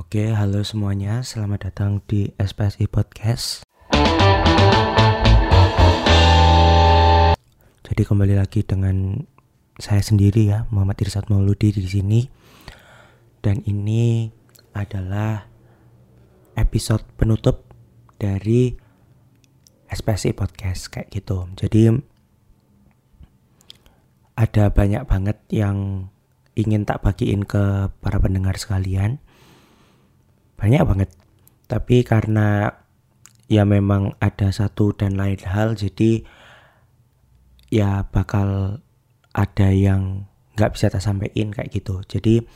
Oke, halo semuanya. Selamat datang di SPSI Podcast. Jadi kembali lagi dengan saya sendiri ya, Muhammad Irsad Mauludi di sini. Dan ini adalah episode penutup dari SPSI Podcast kayak gitu. Jadi ada banyak banget yang ingin tak bagiin ke para pendengar sekalian banyak banget. Tapi karena ya memang ada satu dan lain hal jadi ya bakal ada yang nggak bisa tak sampaikan kayak gitu. Jadi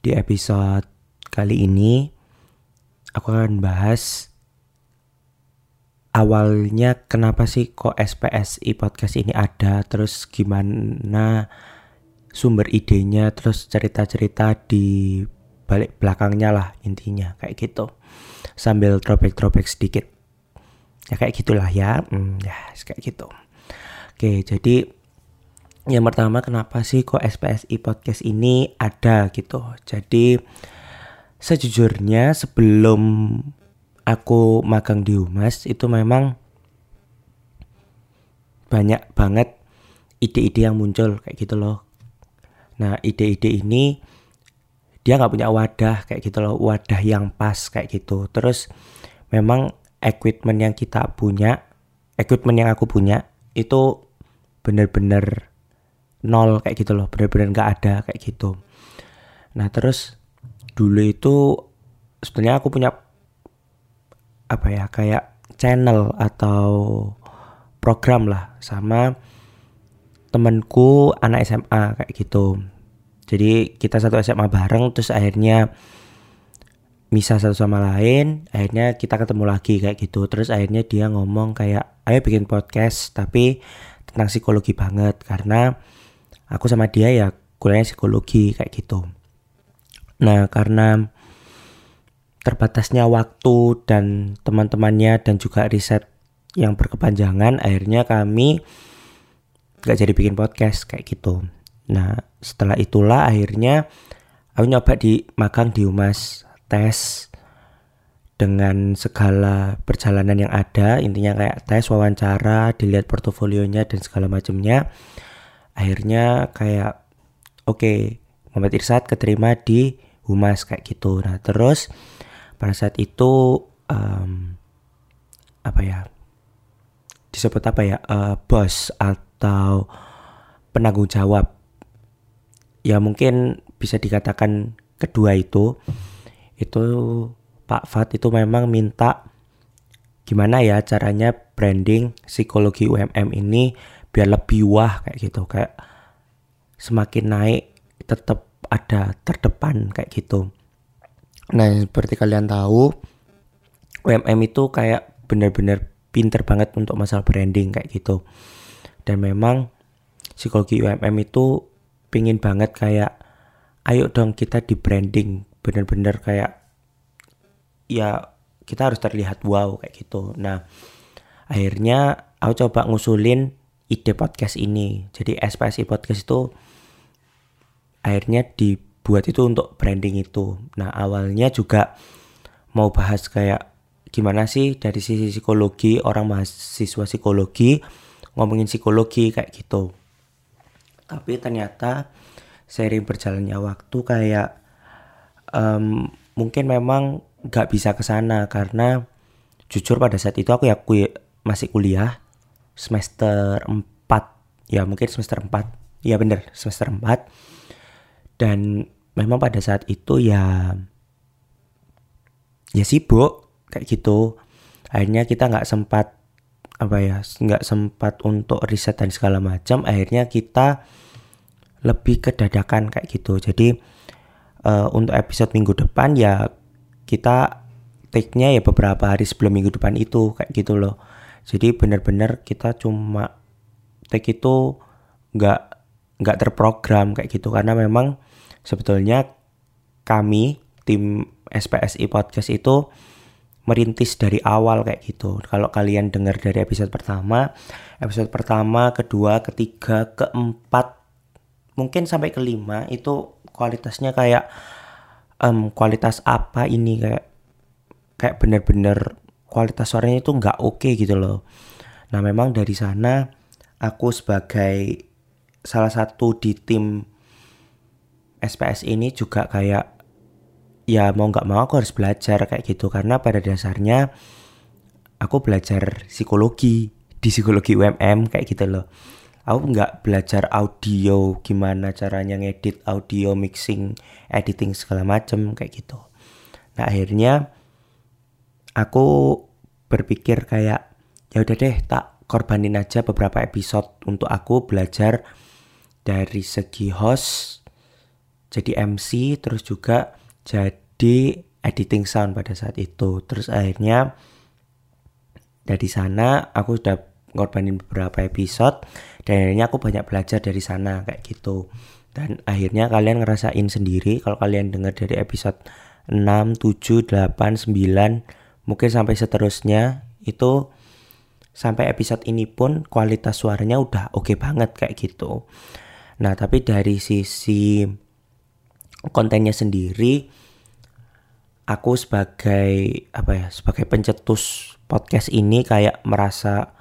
di episode kali ini aku akan bahas awalnya kenapa sih kok SPSI podcast ini ada terus gimana sumber idenya terus cerita-cerita di balik belakangnya lah intinya kayak gitu. Sambil throwback-throwback sedikit. Ya kayak gitulah ya. Hmm, ya kayak gitu. Oke jadi yang pertama kenapa sih kok SPSI podcast ini ada gitu? Jadi sejujurnya sebelum aku magang di Humas itu memang banyak banget ide-ide yang muncul kayak gitu loh. Nah ide-ide ini dia nggak punya wadah kayak gitu loh, wadah yang pas kayak gitu. Terus memang equipment yang kita punya, equipment yang aku punya itu bener-bener nol kayak gitu loh, bener-bener nggak ada kayak gitu. Nah terus dulu itu sebenarnya aku punya apa ya kayak channel atau program lah sama temanku anak SMA kayak gitu jadi kita satu SMA bareng terus akhirnya misah satu sama lain akhirnya kita ketemu lagi kayak gitu. Terus akhirnya dia ngomong kayak ayo bikin podcast tapi tentang psikologi banget karena aku sama dia ya kuliahnya psikologi kayak gitu. Nah karena terbatasnya waktu dan teman-temannya dan juga riset yang berkepanjangan akhirnya kami gak jadi bikin podcast kayak gitu nah setelah itulah akhirnya aku nyoba di magang di Umas tes dengan segala perjalanan yang ada intinya kayak tes wawancara dilihat portofolionya dan segala macamnya. Akhirnya kayak oke okay, Muhammad Irsad keterima di Humas kayak gitu. Nah terus pada saat itu um, apa ya disebut apa ya uh, bos atau penanggung jawab ya mungkin bisa dikatakan kedua itu itu Pak Fat itu memang minta gimana ya caranya branding psikologi UMM ini biar lebih wah kayak gitu. Kayak semakin naik tetap ada terdepan kayak gitu. Nah seperti kalian tahu UMM itu kayak bener-bener pinter banget untuk masalah branding kayak gitu. Dan memang psikologi UMM itu pingin banget kayak ayo dong kita di branding. Bener-bener kayak ya kita harus terlihat wow kayak gitu. Nah akhirnya aku coba ngusulin ide podcast ini. Jadi SPSI podcast itu akhirnya dibuat itu untuk branding itu. Nah awalnya juga mau bahas kayak gimana sih dari sisi psikologi orang mahasiswa psikologi ngomongin psikologi kayak gitu tapi ternyata sering berjalannya waktu kayak um, mungkin memang nggak bisa ke sana karena jujur pada saat itu aku ya aku masih kuliah semester 4 ya mungkin semester 4 ya bener semester 4 dan memang pada saat itu ya ya sibuk kayak gitu. Akhirnya kita nggak sempat apa ya nggak sempat untuk riset dan segala macam. Akhirnya kita lebih ke dadakan kayak gitu. Jadi uh, untuk episode minggu depan ya kita take-nya ya beberapa hari sebelum minggu depan itu kayak gitu loh. Jadi benar-benar kita cuma take itu nggak nggak terprogram kayak gitu. Karena memang sebetulnya kami tim SPSI podcast itu merintis dari awal kayak gitu. Kalau kalian dengar dari episode pertama, episode pertama, kedua, ketiga, keempat, mungkin sampai kelima itu kualitasnya kayak um, kualitas apa ini kayak kayak bener-bener kualitas suaranya itu nggak oke okay gitu loh. Nah memang dari sana aku sebagai salah satu di tim SPS ini juga kayak ya mau nggak mau aku harus belajar kayak gitu. Karena pada dasarnya aku belajar psikologi di psikologi UMM kayak gitu loh aku nggak belajar audio gimana caranya ngedit audio mixing editing segala macem kayak gitu. Nah akhirnya aku berpikir kayak ya udah deh tak korbanin aja beberapa episode untuk aku belajar dari segi host jadi MC terus juga jadi editing sound pada saat itu. Terus akhirnya dari sana aku sudah ngorbanin beberapa episode dan akhirnya aku banyak belajar dari sana kayak gitu. Dan akhirnya kalian ngerasain sendiri kalau kalian dengar dari episode 6, 7, 8, 9 mungkin sampai seterusnya itu sampai episode ini pun kualitas suaranya udah oke okay banget kayak gitu. Nah tapi dari sisi kontennya sendiri aku sebagai apa ya sebagai pencetus podcast ini kayak merasa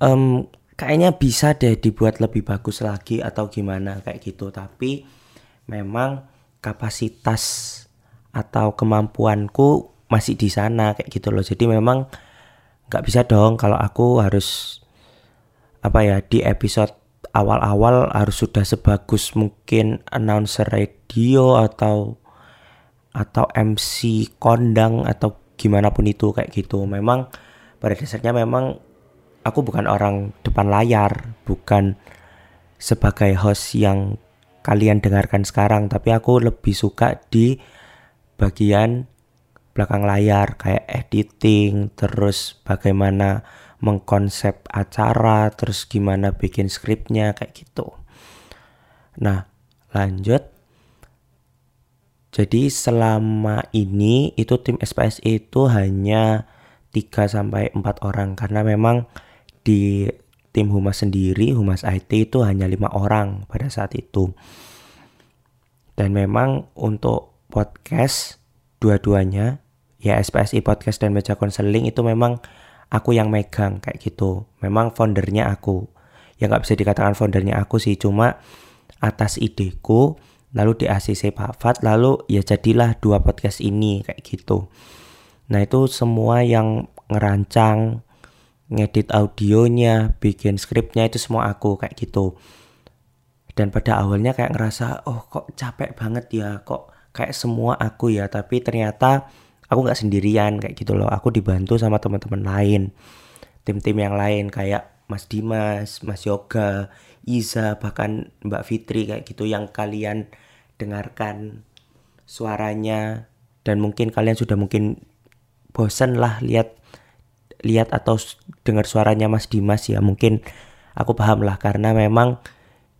um, kayaknya bisa deh dibuat lebih bagus lagi atau gimana kayak gitu. Tapi memang kapasitas atau kemampuanku masih di sana kayak gitu loh. Jadi memang nggak bisa dong kalau aku harus apa ya di episode awal-awal harus sudah sebagus mungkin announcer radio atau atau MC kondang atau gimana pun itu kayak gitu. Memang pada dasarnya memang aku bukan orang depan layar bukan sebagai host yang kalian dengarkan sekarang tapi aku lebih suka di bagian belakang layar kayak editing terus bagaimana mengkonsep acara terus gimana bikin skripnya kayak gitu. Nah lanjut. Jadi selama ini itu tim SPS itu hanya 3 sampai 4 orang karena memang di tim humas sendiri, humas IT itu hanya lima orang pada saat itu. Dan memang untuk podcast dua-duanya ya SPSI podcast dan meja konseling itu memang aku yang megang kayak gitu. Memang foundernya aku. Ya nggak bisa dikatakan foundernya aku sih, cuma atas ideku lalu di ACC Pak Fat lalu ya jadilah dua podcast ini kayak gitu nah itu semua yang ngerancang ngedit audionya bikin skripnya itu semua aku kayak gitu. Dan pada awalnya kayak ngerasa oh kok capek banget ya kok kayak semua aku ya. Tapi ternyata aku nggak sendirian kayak gitu loh. Aku dibantu sama teman-teman lain tim-tim yang lain kayak Mas Dimas, Mas Yoga, Iza, bahkan Mbak Fitri kayak gitu yang kalian dengarkan suaranya. Dan mungkin kalian sudah mungkin bosan lah lihat lihat atau dengar suaranya Mas Dimas ya mungkin aku paham lah karena memang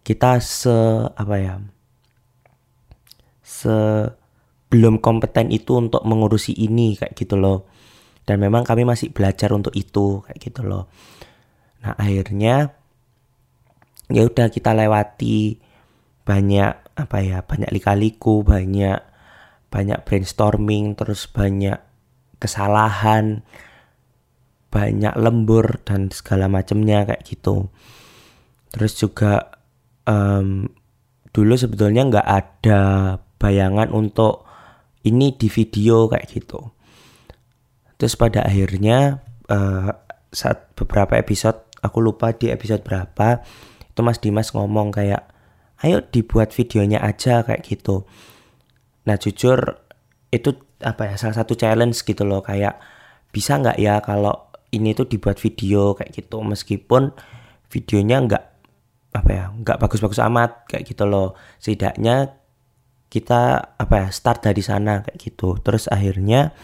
kita se apa ya se belum kompeten itu untuk mengurusi ini kayak gitu loh. Dan memang kami masih belajar untuk itu kayak gitu loh. Nah akhirnya ya udah kita lewati banyak apa ya banyak lika-liku banyak banyak brainstorming terus banyak kesalahan banyak lembur dan segala macamnya kayak gitu. Terus juga um, dulu sebetulnya nggak ada bayangan untuk ini di video kayak gitu. Terus pada akhirnya uh, saat beberapa episode aku lupa di episode berapa itu Mas Dimas ngomong kayak ayo dibuat videonya aja kayak gitu. Nah jujur itu apa ya salah satu challenge gitu loh kayak bisa nggak ya kalau ini tuh dibuat video kayak gitu. Meskipun videonya nggak apa ya nggak bagus-bagus amat kayak gitu loh. Setidaknya kita apa ya start dari sana kayak gitu. Terus akhirnya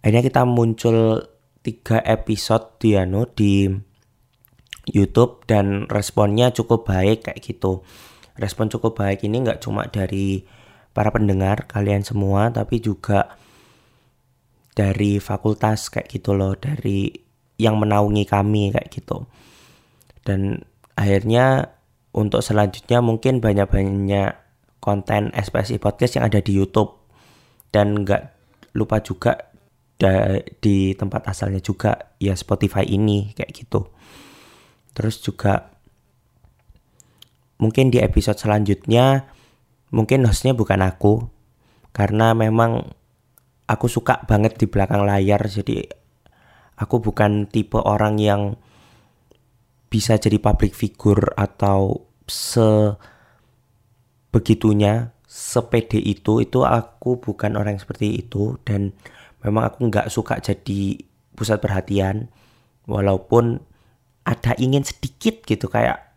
akhirnya kita muncul tiga episode di anu di YouTube dan responnya cukup baik kayak gitu. Respon cukup baik ini nggak cuma dari para pendengar kalian semua tapi juga dari fakultas kayak gitu loh, dari yang menaungi kami kayak gitu. Dan akhirnya untuk selanjutnya mungkin banyak-banyak konten SPSI Podcast yang ada di YouTube. Dan nggak lupa juga di tempat asalnya juga ya Spotify ini kayak gitu. Terus juga mungkin di episode selanjutnya mungkin hostnya bukan aku. Karena memang aku suka banget di belakang layar jadi aku bukan tipe orang yang bisa jadi public figure atau se begitunya sepede itu itu aku bukan orang yang seperti itu dan memang aku nggak suka jadi pusat perhatian walaupun ada ingin sedikit gitu kayak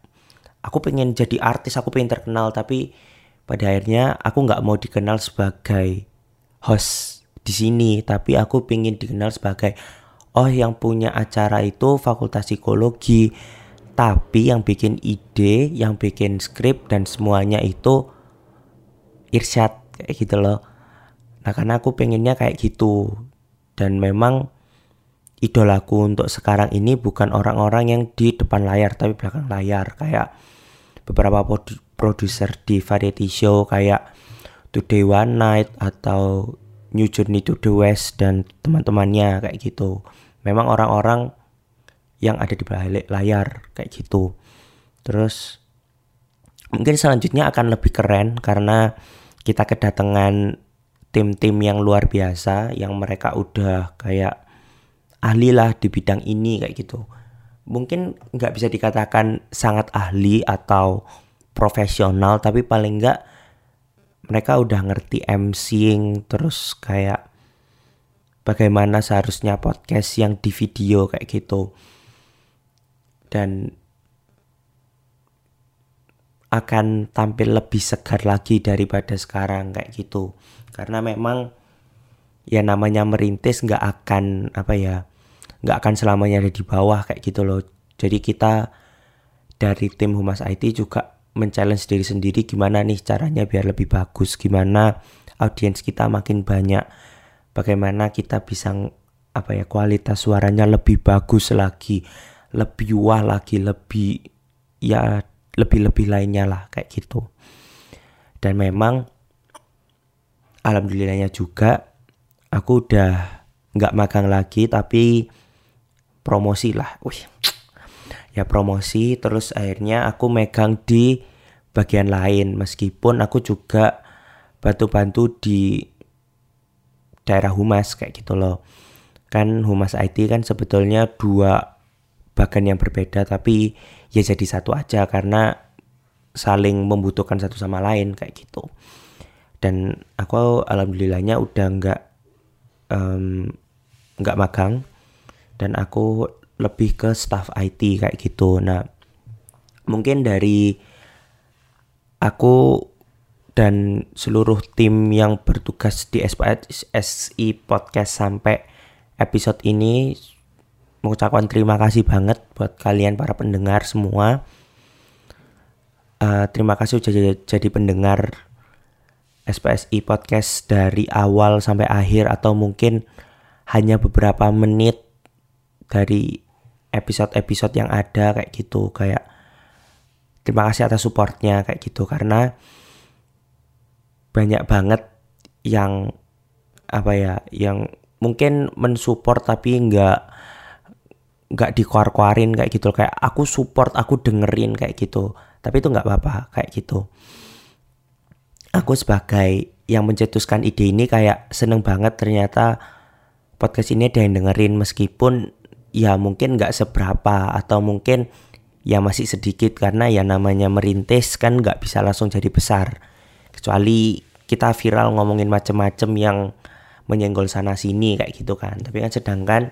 aku pengen jadi artis aku pengen terkenal tapi pada akhirnya aku nggak mau dikenal sebagai host di sini tapi aku pengen dikenal sebagai oh yang punya acara itu fakultas psikologi. Tapi yang bikin ide yang bikin skrip dan semuanya itu Irsyad kayak gitu loh. Nah karena aku pengennya kayak gitu. Dan memang idolaku untuk sekarang ini bukan orang-orang yang di depan layar tapi belakang layar. Kayak beberapa produser di variety show kayak Today One Night atau New Journey to the West dan teman-temannya kayak gitu. Memang orang-orang yang ada di balik layar kayak gitu. Terus mungkin selanjutnya akan lebih keren karena kita kedatangan tim-tim yang luar biasa yang mereka udah kayak ahli lah di bidang ini kayak gitu. Mungkin nggak bisa dikatakan sangat ahli atau profesional tapi paling nggak mereka udah ngerti MCing terus kayak bagaimana seharusnya podcast yang di video kayak gitu. Dan akan tampil lebih segar lagi daripada sekarang kayak gitu. Karena memang ya namanya merintis nggak akan apa ya nggak akan selamanya ada di bawah kayak gitu loh. Jadi kita dari tim Humas IT juga men-challenge diri sendiri gimana nih caranya biar lebih bagus gimana audiens kita makin banyak bagaimana kita bisa apa ya kualitas suaranya lebih bagus lagi lebih wah lagi lebih ya lebih-lebih lainnya lah kayak gitu. Dan memang alhamdulillahnya juga aku udah nggak magang lagi tapi promosi lah. Wih ya promosi terus akhirnya aku megang di bagian lain. Meskipun aku juga bantu-bantu di daerah humas kayak gitu loh. Kan humas IT kan sebetulnya dua bagian yang berbeda tapi ya jadi satu aja karena saling membutuhkan satu sama lain kayak gitu. Dan aku alhamdulillahnya udah nggak nggak um, magang. Dan aku lebih ke staff IT kayak gitu nah mungkin dari aku dan seluruh tim yang bertugas di SI Podcast sampai episode ini mengucapkan terima kasih banget buat kalian para pendengar semua. Uh, terima kasih sudah jadi, jadi pendengar SPSI podcast dari awal sampai akhir atau mungkin hanya beberapa menit dari episode-episode yang ada kayak gitu. Kayak terima kasih atas supportnya kayak gitu. Karena banyak banget yang apa ya yang mungkin mensupport tapi nggak nggak dikuar-kuarin kayak gitu. Kayak aku support aku dengerin kayak gitu. Tapi itu nggak apa-apa kayak gitu. Aku sebagai yang mencetuskan ide ini kayak seneng banget ternyata podcast ini ada yang dengerin. Meskipun ya mungkin nggak seberapa atau mungkin ya masih sedikit karena ya namanya merintis kan nggak bisa langsung jadi besar. Kecuali kita viral ngomongin macem-macem yang menyenggol sana sini kayak gitu kan. Tapi kan sedangkan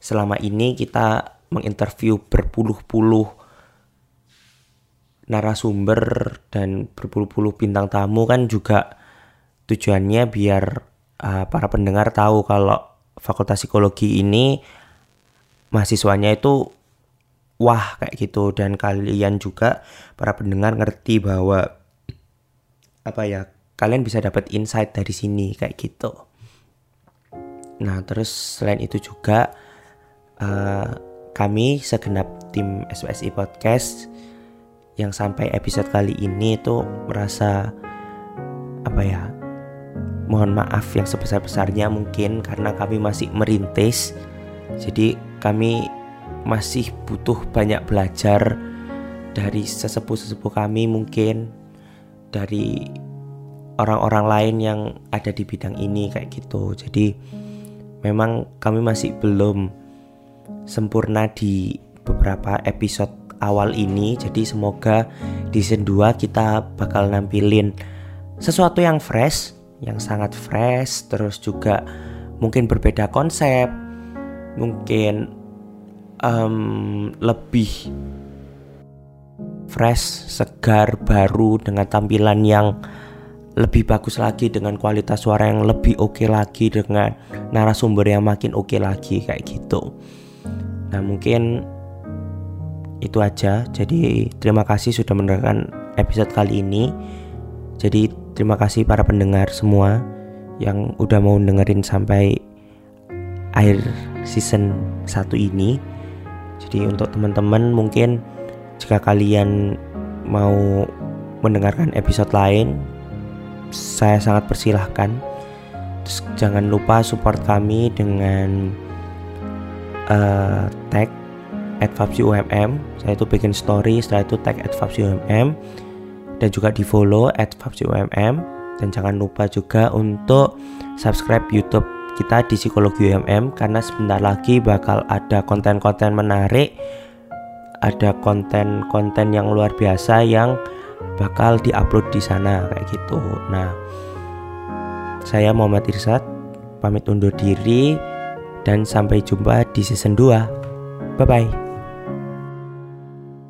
selama ini kita menginterview berpuluh-puluh narasumber dan berpuluh-puluh bintang tamu kan juga tujuannya biar uh, para pendengar tahu kalau fakultas psikologi ini mahasiswanya itu wah kayak gitu dan kalian juga para pendengar ngerti bahwa apa ya kalian bisa dapat insight dari sini kayak gitu. Nah terus selain itu juga uh, kami segenap tim SPSI Podcast yang sampai episode kali ini itu merasa apa ya mohon maaf yang sebesar-besarnya mungkin karena kami masih merintis jadi kami masih butuh banyak belajar dari sesepuh-sesepuh kami mungkin dari orang-orang lain yang ada di bidang ini kayak gitu. Jadi memang kami masih belum sempurna di beberapa episode awal ini. Jadi semoga di season 2 kita bakal nampilin sesuatu yang fresh yang sangat fresh terus juga mungkin berbeda konsep mungkin um, lebih fresh segar baru dengan tampilan yang lebih bagus lagi dengan kualitas suara yang lebih oke okay lagi dengan narasumber yang makin oke okay lagi kayak gitu nah mungkin itu aja. Jadi terima kasih sudah mendengarkan episode kali ini. Jadi terima kasih para pendengar semua yang udah mau dengerin sampai akhir season 1 ini. Jadi untuk teman-teman mungkin jika kalian mau mendengarkan episode lain, saya sangat persilahkan. Terus jangan lupa support kami dengan uh, tag at UMM saya itu bikin story setelah itu tag at UMM dan juga di follow at UMM dan jangan lupa juga untuk subscribe YouTube kita di Psikologi UMM karena sebentar lagi bakal ada konten-konten menarik ada konten-konten yang luar biasa yang bakal diupload di sana kayak gitu. Nah, saya Muhammad Irsad pamit undur diri dan sampai jumpa di season 2. Bye bye.